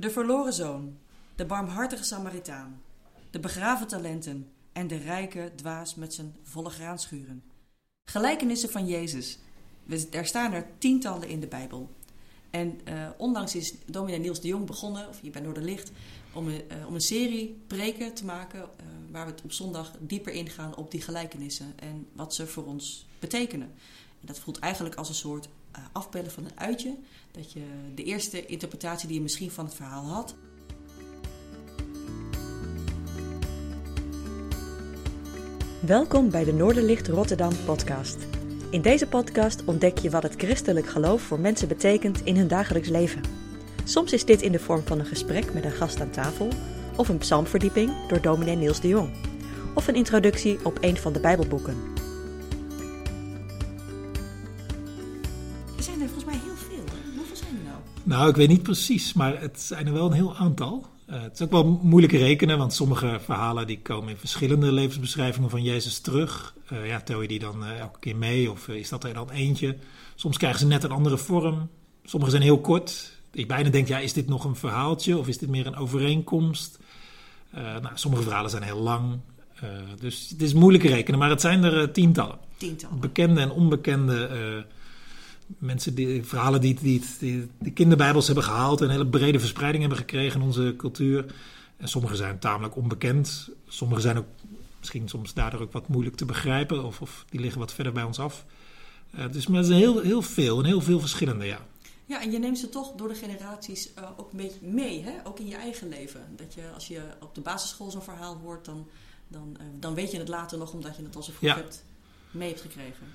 De verloren zoon, de barmhartige Samaritaan, de begraven talenten en de rijke dwaas met zijn volle graanschuren. Gelijkenissen van Jezus. Er staan er tientallen in de Bijbel. En uh, onlangs is dominee Niels de Jong begonnen, of hier bij Noorderlicht, om een, uh, om een serie preken te maken uh, waar we het op zondag dieper ingaan op die gelijkenissen en wat ze voor ons betekenen. En dat voelt eigenlijk als een soort afbellen van een uitje, dat je de eerste interpretatie die je misschien van het verhaal had. Welkom bij de Noorderlicht Rotterdam podcast. In deze podcast ontdek je wat het christelijk geloof voor mensen betekent in hun dagelijks leven. Soms is dit in de vorm van een gesprek met een gast aan tafel, of een psalmverdieping door dominee Niels de Jong, of een introductie op een van de Bijbelboeken. Nou? Ik weet niet precies, maar het zijn er wel een heel aantal. Uh, het is ook wel moeilijk rekenen, want sommige verhalen die komen in verschillende levensbeschrijvingen van Jezus terug. Uh, ja, tel je die dan uh, elke keer mee of is dat er dan eentje? Soms krijgen ze net een andere vorm. Sommige zijn heel kort. Ik bijna denk, ja, is dit nog een verhaaltje of is dit meer een overeenkomst? nou, sommige verhalen zijn heel lang. dus het is moeilijk rekenen, maar het zijn er tientallen. Tientallen. Bekende en onbekende mensen die verhalen die, die, die, die kinderbijbels hebben gehaald en een hele brede verspreiding hebben gekregen in onze cultuur. En sommige zijn tamelijk onbekend. Sommige zijn ook misschien soms daardoor ook wat moeilijk te begrijpen of, of die liggen wat verder bij ons af. Uh, dus maar het is heel, heel veel en heel veel verschillende, ja. Ja, en je neemt ze toch door de generaties uh, ook een beetje mee, hè? ook in je eigen leven. Dat je als je op de basisschool zo'n verhaal hoort, dan, dan, uh, dan weet je het later nog omdat je het al zo vroeg Ja. hebt mee hebt gekregen.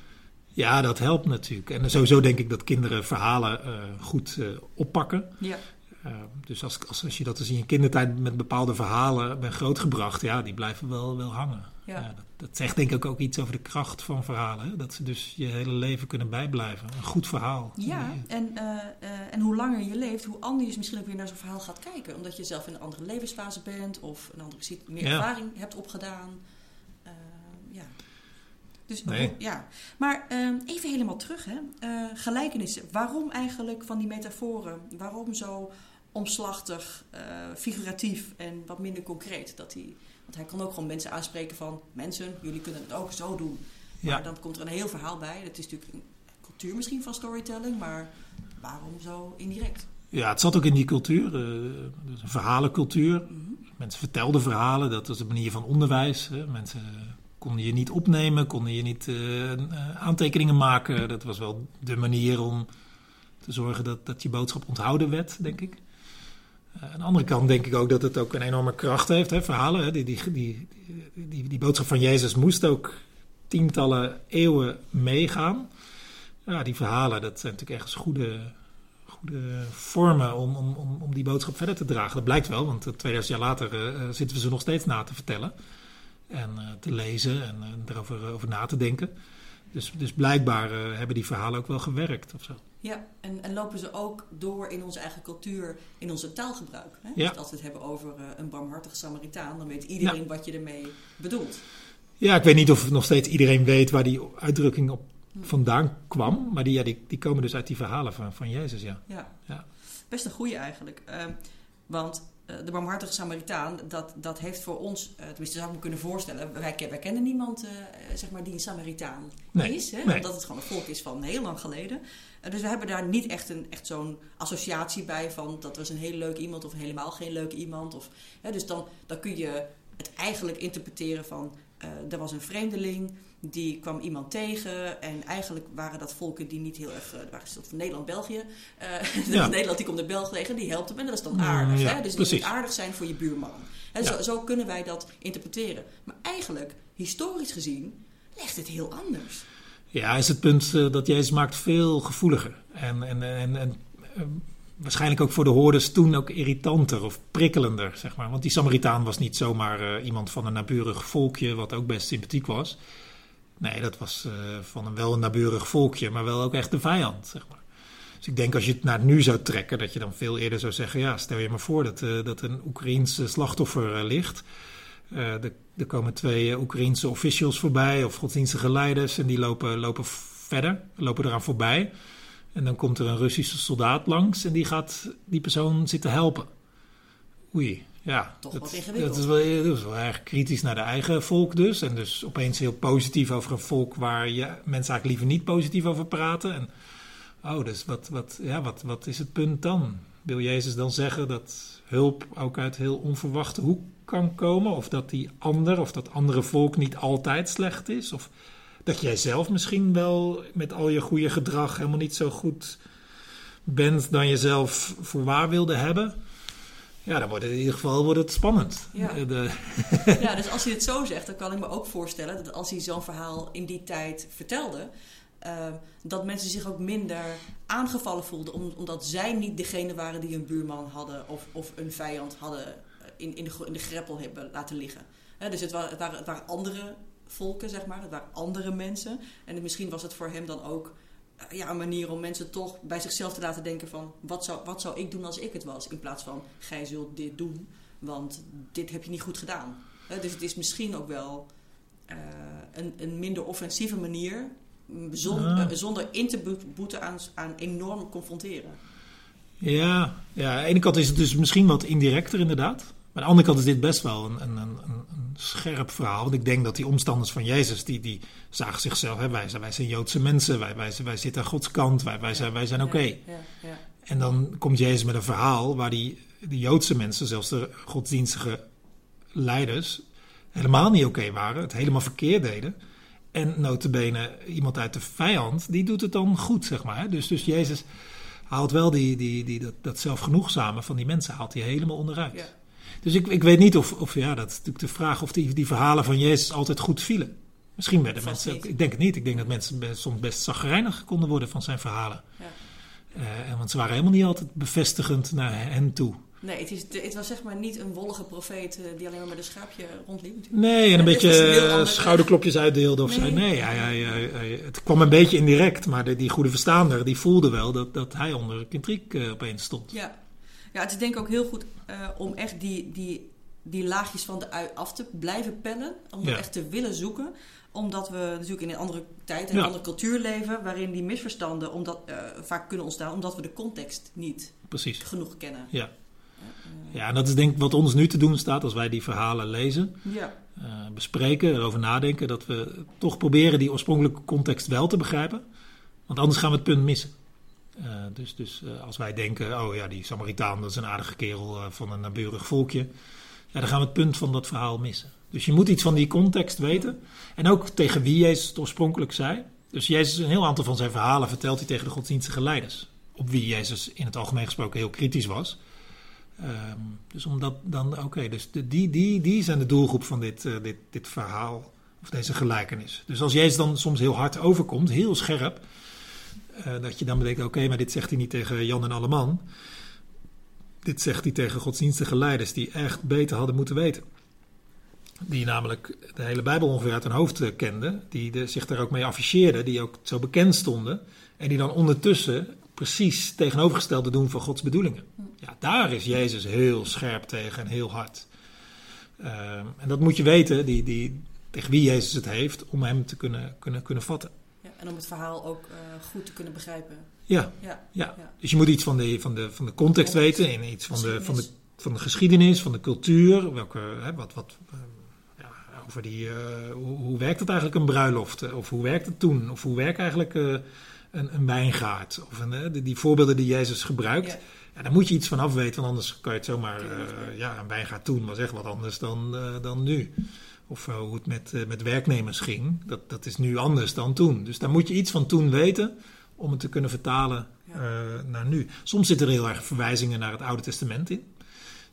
Ja, dat helpt natuurlijk. En sowieso denk ik dat kinderen verhalen uh, goed uh, oppakken. Ja. Uh, dus als, als, als je dat dus in je kindertijd met bepaalde verhalen bent grootgebracht, ja, die blijven wel, wel hangen. Ja. dat, dat, zegt denk ik ook iets over de kracht van verhalen. Hè? Dat ze dus je hele leven kunnen bijblijven. Een goed verhaal. Ja, en, en hoe langer je leeft, hoe anders je misschien ook weer naar zo'n verhaal gaat kijken. Omdat je zelf in een andere levensfase bent of een andere meer Ja. ervaring hebt opgedaan. Dus Nee. ja. Maar ehm, even helemaal terug, hè. Eh, gelijkenissen. Waarom eigenlijk van die metaforen? Waarom zo omslachtig, eh, figuratief en wat minder concreet? Dat hij, want hij kan ook gewoon mensen aanspreken van... Mensen, jullie kunnen het ook zo doen. Maar Ja. dan komt er een heel verhaal bij. Dat is natuurlijk een cultuur misschien van storytelling, maar waarom zo indirect? Ja, het zat ook in die cultuur, dus een verhalencultuur. Mensen vertelden verhalen, dat was een manier van onderwijs. Hè. Mensen konden je niet opnemen, konden je niet eh, eh, aantekeningen maken. Dat was wel de manier om te zorgen dat, dat je boodschap onthouden werd, denk ik. Eh, aan de andere kant denk ik ook dat het ook een enorme kracht heeft, hè, verhalen. Hè. Die, die, die, die, die boodschap van Jezus moest ook tientallen eeuwen meegaan. Ja, die verhalen, dat zijn natuurlijk ergens goede, goede vormen om, om, om, om die boodschap verder te dragen. Dat blijkt wel, want 2000 jaar later zitten we ze nog steeds na te vertellen. En eh, te lezen en eh, erover eh, over na te denken. Dus, dus blijkbaar hebben die verhalen ook wel gewerkt of zo. Ja, en, en lopen ze ook door in onze eigen cultuur, in onze taalgebruik. Hè? Ja. Dus als we het hebben over een barmhartige Samaritaan, dan weet iedereen wat je ermee bedoelt. Ja, ik weet niet of nog steeds iedereen weet waar die uitdrukking op vandaan kwam. Maar die, ja, die, die komen dus uit die verhalen van, van Jezus, ja. Ja, Ja. best een goede eigenlijk. Ehm, want de barmhartige Samaritaan, dat, dat heeft voor ons, eh, tenminste zou ik me kunnen voorstellen, wij, wij kennen niemand eh, eh, zeg maar, die een Samaritaan Nee, is. Hè? nee. Omdat het gewoon een volk is van heel lang geleden. Eh, dus we hebben daar niet echt, een, echt zo'n associatie bij van dat was een heel leuk iemand of helemaal geen leuk iemand. Of, hè, dus dan, dan kun je het eigenlijk interpreteren van eh, er was een vreemdeling, die kwam iemand tegen en eigenlijk waren dat volken die niet heel erg, eh, dat van Nederland, België. Eh, Ja. Nederland die komt naar België tegen, die helpt hem en dat is dan aardig. ja, hè? Dus die moet aardig zijn voor je buurman. Hè, Ja. zo, zo kunnen wij dat interpreteren. Maar eigenlijk, historisch gezien, legt het heel anders. Ja, is het punt eh, dat Jezus maakt veel gevoeliger. En, en, en, en waarschijnlijk ook voor de hoorders toen ook irritanter of prikkelender, zeg maar. Want die Samaritaan was niet zomaar iemand van een naburig volkje, wat ook best sympathiek was. Nee, dat was eh, van een wel een naburig volkje, maar wel ook echt de vijand, zeg maar. Dus ik denk als je het naar nu zou trekken, dat je dan veel eerder zou zeggen: ja, stel je maar voor dat, eh, dat een Oekraïens eh, slachtoffer eh, ligt. Er, komen twee Oekraïense officials voorbij of godsdienstige leiders en die lopen, lopen verder, lopen eraan voorbij. En dan komt er een Russische soldaat langs en die gaat die persoon zitten helpen. Oei, ja. Toch dat, wat ingewikkeld. Dat is, wel, dat is wel erg kritisch naar de eigen volk dus. En dus opeens heel positief over een volk waar je, mensen eigenlijk liever niet positief over praten. En, oh, dus wat, wat, ja, wat, wat is het punt dan? Wil Jezus dan zeggen dat hulp ook uit heel onverwachte hoek kan komen? Of dat die ander of dat andere volk niet altijd slecht is? Of dat jij zelf misschien wel met al je goede gedrag helemaal niet zo goed bent dan je zelf voor waar wilde hebben? Ja, dan wordt het in ieder geval wordt het spannend. Ja. De, Ja, dus als hij het zo zegt, dan kan ik me ook voorstellen dat als hij zo'n verhaal in die tijd vertelde, eh, dat mensen zich ook minder aangevallen voelden, om- omdat zij niet degene waren die een buurman hadden of, of een vijand hadden eh, in, in, de, gro- in de greppel hebben laten liggen. Dus het waren, het, waren, het waren andere volken, zeg maar, het waren andere mensen. En misschien was het voor hem dan ook ja, een manier om mensen toch bij zichzelf te laten denken van... Wat zou, wat zou ik doen als ik het was? In plaats van, gij zult dit doen, want dit heb je niet goed gedaan. Hè, dus het is misschien ook wel eh, een, een minder offensieve manier... m, Zon, Ah. eh, zonder in te boet- boeten aan, aan enorm confronteren. ja, ja, aan de ene kant is het dus misschien wat indirecter inderdaad. Maar aan de andere kant is dit best wel een, een een scherp verhaal. Want ik denk dat die omstanders van Jezus, die, die zagen zichzelf... Hè, wij, zijn, wij zijn Joodse mensen, wij, wij, wij zitten aan Gods kant, wij, wij zijn, wij zijn oké. Ja, ja, ja. En dan komt Jezus met een verhaal waar die, de Joodse mensen, zelfs de godsdienstige leiders, helemaal niet oké waren, het helemaal verkeerd deden. En notabene iemand uit de vijand, die doet het dan goed, zeg maar. hè. Dus, dus Jezus haalt wel die, die, die, dat, dat zelfgenoegzame van die mensen, haalt hij helemaal onderuit. Dus ik, ik weet niet of, of, ja, dat is natuurlijk de vraag of die, die verhalen van Jezus altijd goed vielen. Misschien werden mensen, ik denk het niet. Ik denk dat mensen best, soms best zagrijnig konden worden van zijn verhalen. Ja. Eh, en want ze waren helemaal niet altijd bevestigend naar hen toe. Nee, het, is, het was zeg maar niet een wollige profeet eh, die alleen maar met een schaapje rondliep. natuurlijk. Nee, en een beetje een schouderklopjes uitdeelde of zo. Nee. Nee, hij, hij, hij- het kwam een beetje indirect. Maar de, die goede verstaander, die voelde wel dat, dat hij onder kritiek eh, opeens stond. Ja. Ja, het is denk ik ook heel goed eh, om echt die, die, die laagjes van de ui af te blijven pellen. Om Ja. echt te willen zoeken. Omdat we natuurlijk in een andere tijd en Ja. een andere cultuur leven... waarin die misverstanden omdat, eh, vaak kunnen ontstaan... omdat we de context niet Precies. genoeg kennen. Ja. ja, en dat is denk ik wat ons nu te doen staat als wij die verhalen lezen. Ja, eh, bespreken, erover nadenken. Dat we toch proberen die oorspronkelijke context wel te begrijpen. Want anders gaan we het punt missen. Dus dus als wij denken, oh ja, die Samaritaan dat is een aardige kerel eh, van een naburig volkje. Ja, dan gaan we het punt van dat verhaal missen. Dus je moet iets van die context weten. En ook tegen wie Jezus het oorspronkelijk zei. Dus Jezus, een heel aantal van zijn verhalen vertelt hij tegen de godsdienstige leiders. Op wie Jezus in het algemeen gesproken heel kritisch was. Ehm, dus omdat dan, oké, dus de, die, die, die zijn de doelgroep van dit, eh, dit, dit verhaal, of deze gelijkenis. Dus als Jezus dan soms heel hard overkomt, heel scherp, eh, dat je dan bedenkt, oké, maar dit zegt hij niet tegen Jan en Alleman. Dit zegt hij tegen godsdienstige leiders die echt beter hadden moeten weten. Die namelijk de hele Bijbel ongeveer uit hun hoofd eh, kenden, die zich daar ook mee afficheerden, die ook zo bekend stonden. En die dan ondertussen precies tegenovergestelde doen van Gods bedoelingen. Ja, daar is Jezus heel scherp tegen en heel hard. Ehm, en dat moet je weten, die, die, tegen wie Jezus het heeft, om hem te kunnen, kunnen, kunnen vatten. En om het verhaal ook eh, goed te kunnen begrijpen. Ja, Ja, ja. Dus je moet iets van de, van de, van de context weten, en iets van de, van, de, Geschiedenis. van de geschiedenis, van de cultuur. Welke, hè, wat, wat, ehm, ja, over die, eh, hoe, hoe werkt het eigenlijk een bruiloft? eh, Of hoe werkt het toen? Of hoe werkt eigenlijk eh, een, een wijngaard? Of een, eh, die, die voorbeelden die Jezus gebruikt. Ja. Ja, daar moet je iets van af weten, want anders kan je het zomaar... Eh, ja, een wijngaard toen was echt wat anders dan, eh, dan nu. Of hoe het met, eh, met werknemers ging, dat, dat is nu anders dan toen. Dus daar moet je iets van toen weten om het te kunnen vertalen Ja. eh, naar nu. Soms zitten er heel erg verwijzingen naar het Oude Testament in.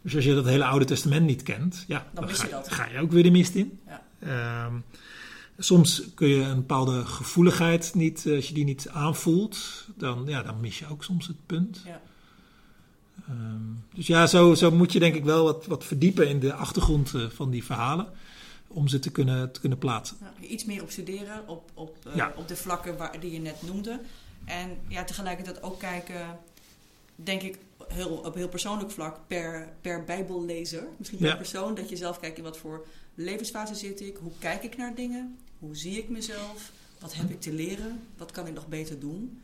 Dus als je dat hele Oude Testament niet kent, ja, Dan mis ga, je dat. ga je ook weer de mist in. Ja. Ehm, soms kun je een bepaalde gevoeligheid niet, eh, als je die niet aanvoelt, dan, ja, dan mis je ook soms het punt. Ja. Ehm, dus ja, zo, zo moet je denk ik wel wat, wat verdiepen in de achtergrond van die verhalen. Om ze te kunnen, te kunnen plaatsen. Ja, iets meer op studeren, op, op, eh, Ja. op de vlakken waar, die je net noemde. En ja, tegelijkertijd ook kijken, denk ik, heel, op heel persoonlijk vlak, per, per bijbellezer. Misschien per Ja. persoon, dat je zelf kijkt in wat voor levensfase zit ik. Hoe kijk ik naar dingen? Hoe zie ik mezelf? Wat heb ik te leren? Wat kan ik nog beter doen?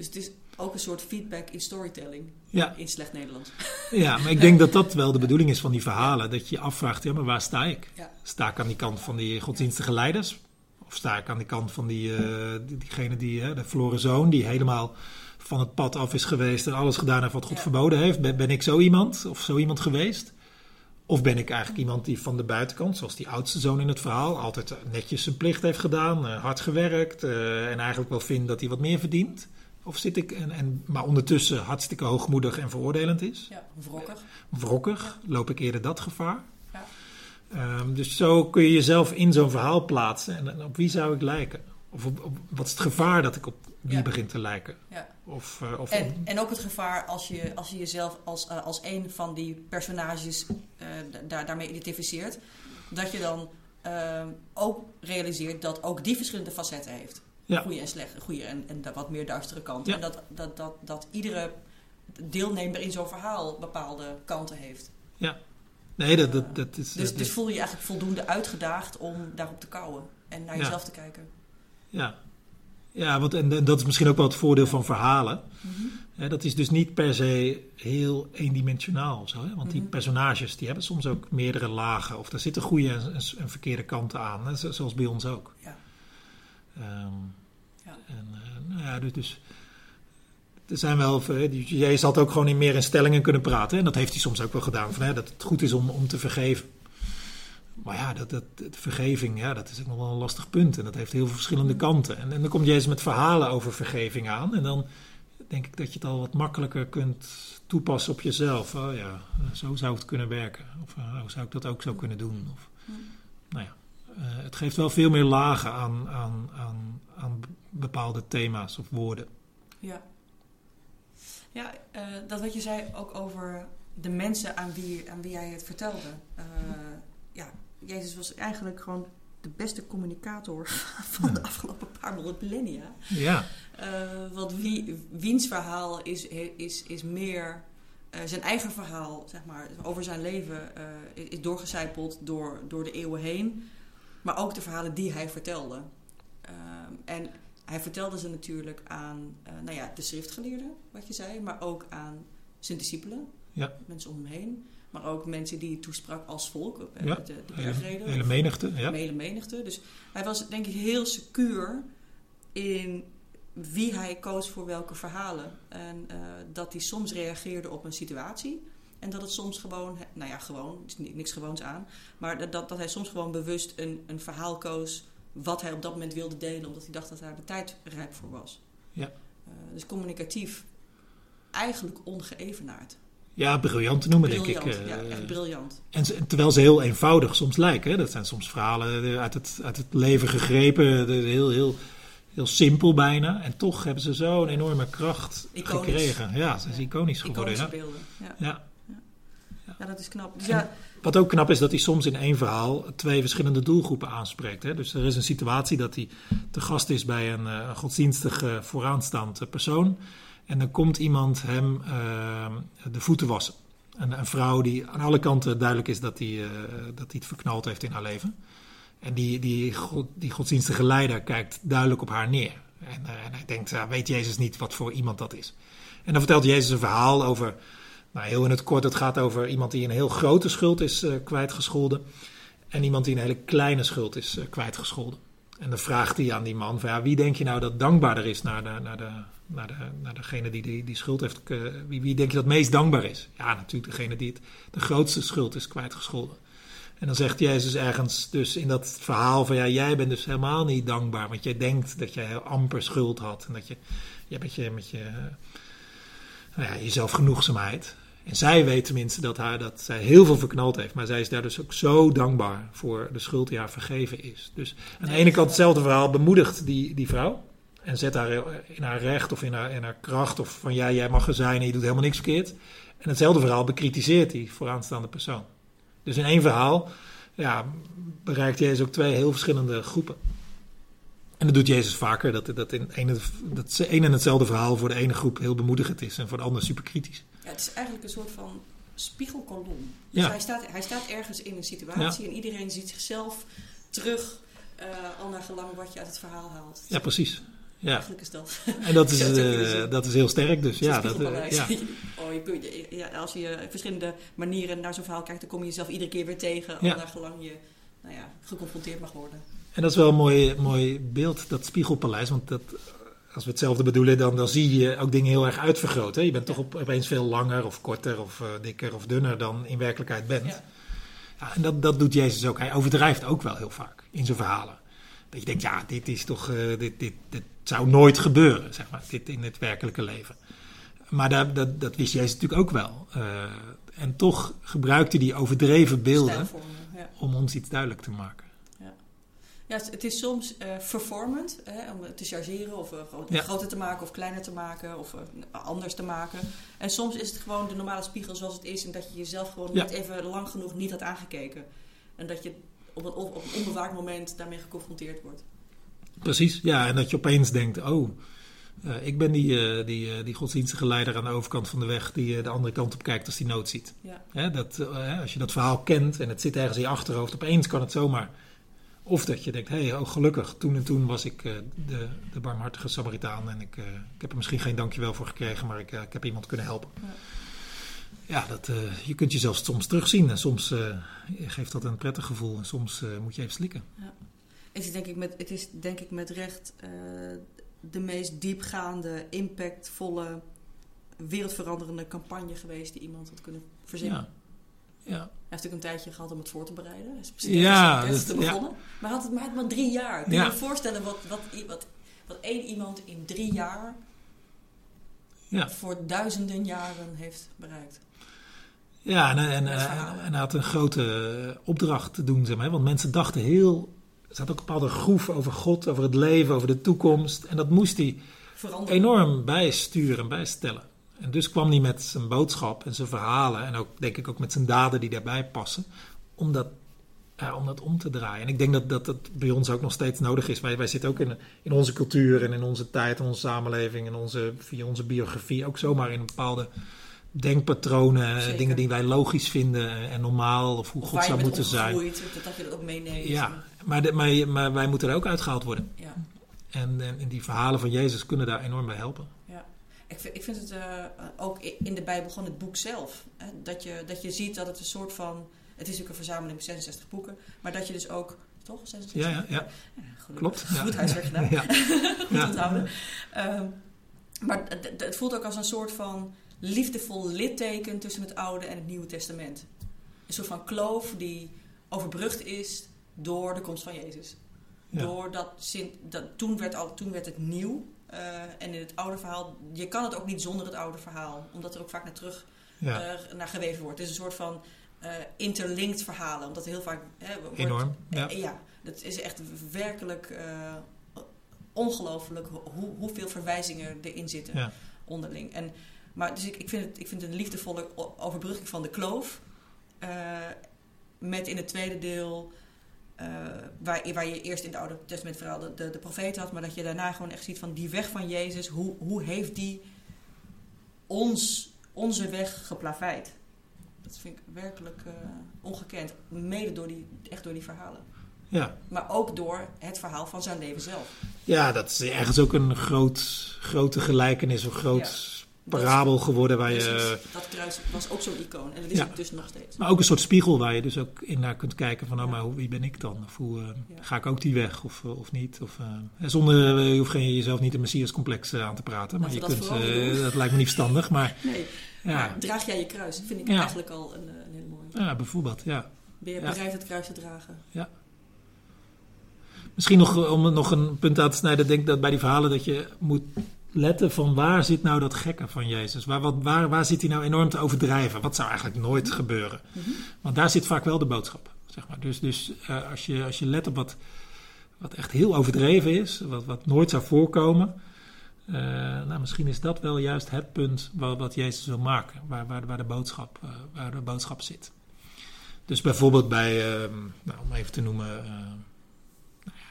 Dus het is ook een soort feedback in storytelling. Ja. In slecht Nederlands. Ja, maar ik denk dat dat wel de bedoeling is van die verhalen. Dat je je afvraagt, ja, maar waar sta ik? Ja. Sta ik aan die kant van die godsdienstige leiders? Of sta ik aan die kant van die, eh, die- diegene die, hè, de verloren zoon, die helemaal van het pad af is geweest en alles gedaan heeft wat God Ja. verboden heeft? Ben, ben ik zo iemand of zo iemand geweest? Of ben ik eigenlijk iemand die van de buitenkant, zoals die oudste zoon in het verhaal, altijd netjes zijn plicht heeft gedaan, eh, hard gewerkt eh, en eigenlijk wel vindt dat hij wat meer verdient? Of zit ik, en, en, maar ondertussen hartstikke hoogmoedig en veroordelend is? Ja, wrokkig. wrokkig? Loop ik eerder dat gevaar? Ja. Ehm, dus zo kun je jezelf in zo'n verhaal plaatsen. En, en op wie zou ik lijken? Of op, op- wat is het gevaar dat ik op wie Ja. begin te lijken? Ja. Of, eh, of En, en ook het gevaar als je, als je jezelf als, eh, als een van die personages eh, da- daar, daarmee identificeert, dat je dan eh, ook realiseert dat ook die verschillende facetten heeft. Ja. Goede en slechte, goede en, en de wat meer duistere kant. Ja. En dat, dat, dat, dat iedere deelnemer in zo'n verhaal bepaalde kanten heeft. nee, dat, dat, dat is. Dus, dat dus voel je je eigenlijk voldoende uitgedaagd om daarop te kouwen en naar Ja. jezelf te kijken. ja. ja, want en, en dat is misschien ook wel het voordeel van verhalen. Mhm. Dat is dus niet per se heel eendimensionaal. Zo, hè? Want die Mhm. personages die hebben soms ook meerdere lagen. Of daar zitten goede en, en, en verkeerde kanten aan. Hè? Zo- Zoals bij ons ook. Ja. Ehm, Ja. En, eh, nou ja, dus, dus er zijn wel, eh, jij had ook gewoon in meer in stellingen kunnen praten. En dat heeft hij soms ook wel gedaan. Van, hè, dat het goed is om, om te vergeven. Maar ja, dat, dat, vergeving, ja, dat is ook nog wel een lastig punt. En dat heeft heel veel verschillende kanten. En, en dan komt Jezus met verhalen over vergeving aan. En dan denk ik dat je het al wat makkelijker kunt toepassen op jezelf. Oh ja, zo zou het kunnen werken. Of eh, hoe zou ik dat ook zo kunnen doen? Of, Hm. nou ja, het geeft wel veel meer lagen aan, aan bepaalde thema's of woorden. Ja. Ja, eh, dat wat je zei ook over de mensen aan wie, aan wie jij het vertelde. Eh, ja, Jezus was eigenlijk gewoon de beste communicator van de afgelopen paar millennia. Ja, Eh, want wie, wiens verhaal is, is, is meer zijn eigen verhaal, zeg maar, over zijn leven, is, doorgecijpeld door, door de eeuwen heen. Maar ook de verhalen die hij vertelde. En hij vertelde ze natuurlijk aan eh, nou ja, de schriftgeleerden, wat je zei, maar ook aan zijn discipelen, Ja. mensen om hem heen. Maar ook mensen die hij toesprak als volk, eh, Ja, de, de hele, bergreden. hele of- menigte. Ja. hele menigte. Dus hij was denk ik heel secuur in wie hij koos voor welke verhalen. En eh, dat hij soms reageerde op een situatie. En dat het soms gewoon, nou ja, gewoon, er is ni- niks gewoons aan. Maar dat, dat, dat hij soms gewoon bewust een, een verhaal koos wat hij op dat moment wilde delen. Omdat hij dacht dat daar de tijd rijp voor was. Ja. Eh, dus communicatief eigenlijk ongeëvenaard. ja, briljant te noemen, denk ik. eh, ja, echt briljant. En terwijl ze heel eenvoudig soms lijken. Hè? Dat zijn soms verhalen uit het, uit het leven gegrepen. Heel, heel, heel simpel bijna. En toch hebben ze zo'n enorme kracht Iconisch. gekregen. Ja, ze is iconisch geworden. Iconische Ja. beelden. Ja. Ja. Ja, dat is knap. Dus ja, Wat ook knap is dat hij soms in één verhaal twee verschillende doelgroepen aanspreekt. Hè? Dus er is een situatie dat hij te gast is bij een, eh, godsdienstig eh, vooraanstaand eh, persoon. En dan komt iemand hem eh, de voeten wassen. Een, een vrouw die aan alle kanten duidelijk is dat hij, dat hij het verknald heeft in haar leven. En die, die, god- die godsdienstige leider kijkt duidelijk op haar neer. En, en hij denkt, weet Jezus niet wat voor iemand dat is. En dan vertelt Jezus een verhaal over, nou heel in het kort, het gaat over iemand die een heel grote schuld is eh, kwijtgescholden. En iemand die een hele kleine schuld is eh, kwijtgescholden. En dan vraagt hij aan die man, ja, wie denk je nou dat dankbaarder is naar, de, naar, de, naar, de, naar degene die, die die schuld heeft, eh, wie, wie denk je dat meest dankbaar is? Ja, natuurlijk degene die het, de grootste schuld is kwijtgescholden. En dan zegt Jezus ergens dus in dat verhaal van ja, jij bent dus helemaal niet dankbaar, want jij denkt dat jij heel amper schuld had en dat je, je met je, met je, nou ja, je zelfgenoegzaamheid. En zij weet tenminste dat, haar, dat zij heel veel verknald heeft, maar zij is daar dus ook zo dankbaar voor de schuld die haar vergeven is. Dus aan de ene kant hetzelfde verhaal bemoedigt die, die vrouw en zet haar in haar recht of in haar, in haar kracht of van ja, jij mag er zijn en je doet helemaal niks verkeerd. En hetzelfde verhaal bekritiseert die vooraanstaande persoon. Dus in één verhaal ja, bereikt Jezus ook twee heel verschillende groepen. En dat doet Jezus vaker, dat, dat, in een, dat één en hetzelfde verhaal voor de ene groep heel bemoedigend is en voor de andere super kritisch. Ja, het is eigenlijk een soort van spiegelkolom. Ja. Dus hij staat, hij staat ergens in een situatie en iedereen ziet zichzelf terug, eh, al naar gelang wat je uit het verhaal haalt. Ja, precies. Ja. Eigenlijk is dat. En dat is, eh, dat is heel sterk dus. Ja, dat, spiegelpaleis. ja. oh, je ja, als je verschillende manieren naar zo'n verhaal kijkt, dan kom je jezelf iedere keer weer tegen. Ja. Al naar gelang je nou ja, geconfronteerd mag worden. En dat is wel een mooi, mooi beeld, dat spiegelpaleis. Want dat, als we hetzelfde bedoelen, dan, dan zie je ook dingen heel erg uitvergroot. Hè? Je bent toch op, opeens veel langer of korter of eh, dikker of dunner dan in werkelijkheid bent. Ja. Ja, en dat, dat doet Jezus ook. Hij overdrijft ook wel heel vaak in zijn verhalen. Dat je denkt, ja, dit is toch, eh, dit, dit, dit zou nooit gebeuren, zeg maar, dit in het werkelijke leven. Maar dat, dat, dat wist Jezus natuurlijk ook wel. Eh, en toch gebruikte hij die overdreven beelden ja. om ons iets duidelijk te maken. Ja, het- is soms eh, vervormend hè, om het te chargeren of Ja. groter te maken of kleiner te maken of eh, anders te maken. En soms is het gewoon de normale spiegel zoals het is en dat je jezelf gewoon Ja. niet even lang genoeg niet had aangekeken. En dat je op een, op een onbewaakt moment daarmee geconfronteerd wordt. Precies, ja. En dat je opeens denkt, oh, ik ben die, die, die godsdienstige leider aan de overkant van de weg die de andere kant op kijkt als die nood ziet. Ja. Hè, dat, als je dat verhaal kent en het zit ergens in je achterhoofd, opeens kan het zomaar. Of dat je denkt, hé, hey, oh, gelukkig, toen en toen was ik eh, de, de barmhartige Samaritaan en ik, eh, ik heb er misschien geen dankjewel voor gekregen, maar ik, eh, ik heb iemand kunnen helpen. Ja. Ja, dat, je kunt jezelf soms terugzien en soms geeft dat een prettig gevoel en soms moet je even slikken. Het is denk ik met, het is denk ik met recht de meest diepgaande, impactvolle, wereldveranderende campagne geweest die iemand had kunnen verzinnen. Ja. Ja. Hij heeft natuurlijk een tijdje gehad om het voor te bereiden. Hij is precies Ja, dat- te ja. begonnen. Maar had het maar, maar drie jaar. Kun je Ja. je voorstellen wat, wat, wat, wat één iemand in drie jaar Ja. voor duizenden jaren heeft bereikt? Ja, en, en, Met en, hij had een grote eh, opdracht te doen, zeg maar. Want mensen dachten heel... Er zat ook een bepaalde groef over God, over het leven, over de toekomst. En dat moest hij Veranderen. enorm bijsturen en bijstellen. En dus kwam hij met zijn boodschap en zijn verhalen... en ook, denk ik, ook met zijn daden die daarbij passen... om dat, ja, om dat om te draaien. En ik denk dat, dat dat bij ons ook nog steeds nodig is. Wij, wij zitten ook in, in onze cultuur en in onze tijd, in onze samenleving... en onze, via onze biografie ook zomaar in een bepaalde denkpatronen... Zeker. dingen die wij logisch vinden en normaal... of hoe God zou moeten zijn. Dat, dat je dat ook meeneemt. Ja, maar, de, maar, maar wij moeten er ook uitgehaald worden. ja. En, en die verhalen van Jezus kunnen daar enorm bij helpen. Ik vind, ik vind het eh, ook in de Bijbel gewoon het boek zelf. Hè? Dat, je, dat je ziet dat het een soort van... Het is natuurlijk een verzameling van 66 boeken. Maar dat je dus ook... Toch? 66? Ja, ja, ja. Klopt. Goed huiswerk gedaan. Ja. Goed Ja. onthouden. Ehm, maar het, het- voelt ook als een soort van liefdevol litteken tussen het Oude en het Nieuwe Testament. Een soort van kloof die overbrugd is door de komst van Jezus. Doordat Sint, dat, toen, werd al, toen werd het nieuw. Eh, en in het oude verhaal, je kan het ook niet zonder het oude verhaal, omdat er ook vaak naar terug Ja, naar geweven wordt. Het is een soort van eh, interlinked verhalen, omdat heel vaak hè, wordt, enorm. Ja. eh, ja, dat is echt werkelijk ongelooflijk ho- hoe, hoeveel verwijzingen erin zitten Ja. onderling. En, maar dus ik, ik, vind het, ik vind het een liefdevolle overbrugging van de kloof. met in het tweede deel, eh, waar, waar je eerst in het Oude Testament vooral de, de, de profeet had, maar dat je daarna gewoon echt ziet van die weg van Jezus, hoe, hoe heeft die ons, onze weg geplaveid? Dat vind ik werkelijk eh, ongekend. Mede door die, echt door die verhalen. Ja. Maar ook door het verhaal van zijn leven zelf. ja, dat is ergens ook een groot, grote gelijkenis, een groot parabel geworden waar je... Precies. Dat kruis was ook zo'n icoon. En dat is Ja. het dus nog steeds. Maar ook een soort spiegel waar je dus ook in naar kunt kijken van, nou, maar wie ben ik dan? Of hoe, eh, Ja. ga ik ook die weg of, eh, of niet? Of, eh, zonder, eh, je hoeft geen, jezelf niet een messias-complex eh, aan te praten. Maar je dat kunt, eh, dat lijkt me niet verstandig, maar Nee, ja, draag jij je kruis? Dat vind ik Ja. eigenlijk al een, eh, een hele mooie. ja bijvoorbeeld, ja. Ben je Ja. bereid het kruis te dragen? Misschien nog eh, om nog een punt aan te snijden. Denk dat bij die verhalen dat je moet letten van waar zit nou dat gekke van Jezus? Waar, wat, waar, waar zit hij nou enorm te overdrijven? Wat zou eigenlijk nooit gebeuren? Mhm. Want daar zit vaak wel de boodschap. Zeg maar. Dus, dus eh, als, je, als je let op wat, wat echt heel overdreven is, wat, wat nooit zou voorkomen. eh, nou, misschien is dat wel juist het punt wat, wat Jezus wil maken, waar, waar, waar, de boodschap, eh, waar de boodschap zit. Dus bijvoorbeeld bij, eh, nou, om even te noemen,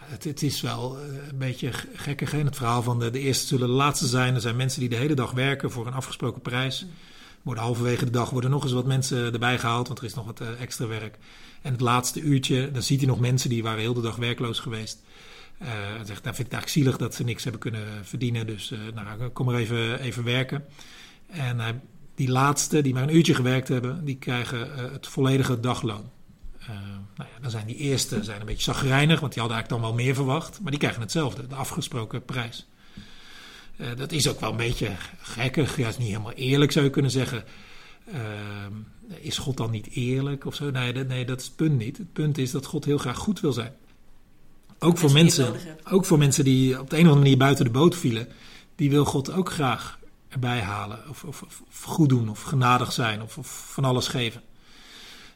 het, het is wel eh, een beetje gekkig, hè? het verhaal van de, de eerste zullen de laatste zijn. Er zijn mensen die de hele dag werken voor een afgesproken prijs. Worden halverwege de dag worden nog eens wat mensen erbij gehaald, want er is nog wat eh, extra werk. En het laatste uurtje, dan ziet hij nog mensen die waren heel de dag werkloos geweest. Uh, zegt, nou vind ik het eigenlijk zielig dat ze niks hebben kunnen verdienen. Dus uh, nou, kom maar even, even werken. En die laatste, die maar een uurtje gewerkt hebben, die krijgen het volledige dagloon. Nou ja, dan zijn die eerste zijn een beetje zagrijnig, want die hadden eigenlijk dan wel meer verwacht. Maar die krijgen hetzelfde, de afgesproken prijs. dat is ook wel een beetje gekkig, juist niet helemaal eerlijk zou je kunnen zeggen. is God dan niet eerlijk of zo? Nee, nee, dat is het punt niet. Het punt is dat God heel graag goed wil zijn. Ook voor, mensen, ook voor mensen die op de een of andere manier buiten de boot vielen, die wil God ook graag erbij halen. Of, of, of goed doen, of genadig zijn, of, of, van alles geven.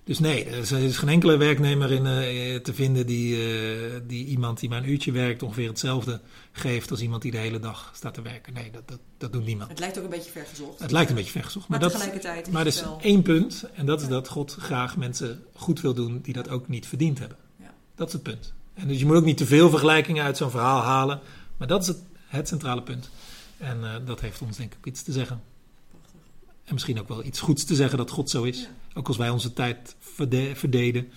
Dus nee, er is geen enkele werknemer in, uh, te vinden die, uh, die iemand die maar een uurtje werkt ongeveer hetzelfde geeft als iemand die de hele dag staat te werken. Nee, dat, dat, dat doet niemand. Het lijkt ook een beetje vergezocht. Het lijkt een beetje vergezocht. Maar, maar tegelijkertijd dat, maar er is wel... één punt en dat is dat God graag mensen goed wil doen die dat ook niet verdiend hebben. Ja. Dat is het punt. En dus je moet ook niet te veel vergelijkingen uit zo'n verhaal halen. Maar dat is het, het centrale punt. En uh, dat heeft ons denk ik iets te zeggen. En misschien ook wel iets goeds te zeggen dat God zo is. Ja. Ook als wij onze tijd verde verdeden.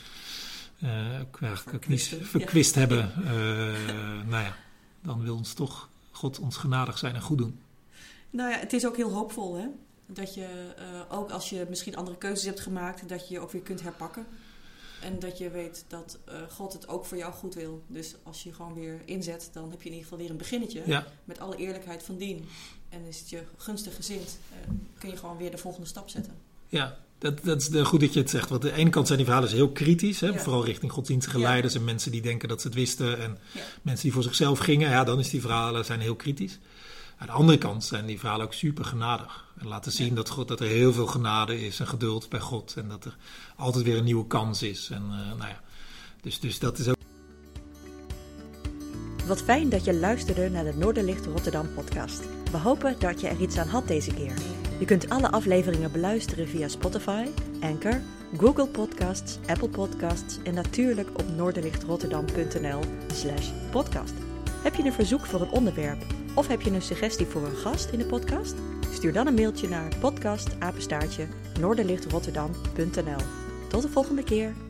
Uh, ook eigenlijk ook niet verkwist ja. hebben. Uh, nou ja, dan wil ons toch God ons genadig zijn en goed doen. Nou ja, het is ook heel hoopvol hè. Dat je ook als je misschien andere keuzes hebt gemaakt, dat je je ook weer kunt herpakken. En dat je weet dat uh, God het ook voor jou goed wil. Dus als je gewoon weer inzet, dan heb je in ieder geval weer een beginnetje. Ja. Met alle eerlijkheid van dien. En is het je gunstig gezind, uh, kun je gewoon weer de volgende stap zetten. Ja, dat, dat is de, goed dat je het zegt. Want aan de ene kant zijn die verhalen heel kritisch. Hè? Ja. Vooral richting godsdienstige ja. leiders en mensen die denken dat ze het wisten. En mensen die voor zichzelf gingen. Ja, dan is die verhalen zijn heel kritisch. Aan de andere kant zijn die verhalen ook super genadig. En laten zien dat, God, dat er heel veel genade is en geduld bij God. En dat er altijd weer een nieuwe kans is. En, uh, nou ja, dus, dus dat is ook. Wat fijn dat je luisterde naar de Noorderlicht Rotterdam podcast. We hopen dat je er iets aan had deze keer. Je kunt alle afleveringen beluisteren via Spotify, Anchor, Google Podcasts, Apple Podcasts en natuurlijk op noorderlichtrotterdam.nl/slash podcast. Heb je een verzoek voor een onderwerp of heb je een suggestie voor een gast in de podcast? Stuur dan een mailtje naar podcastapenstaartje noorderlichtrotterdam.nl. Tot de volgende keer.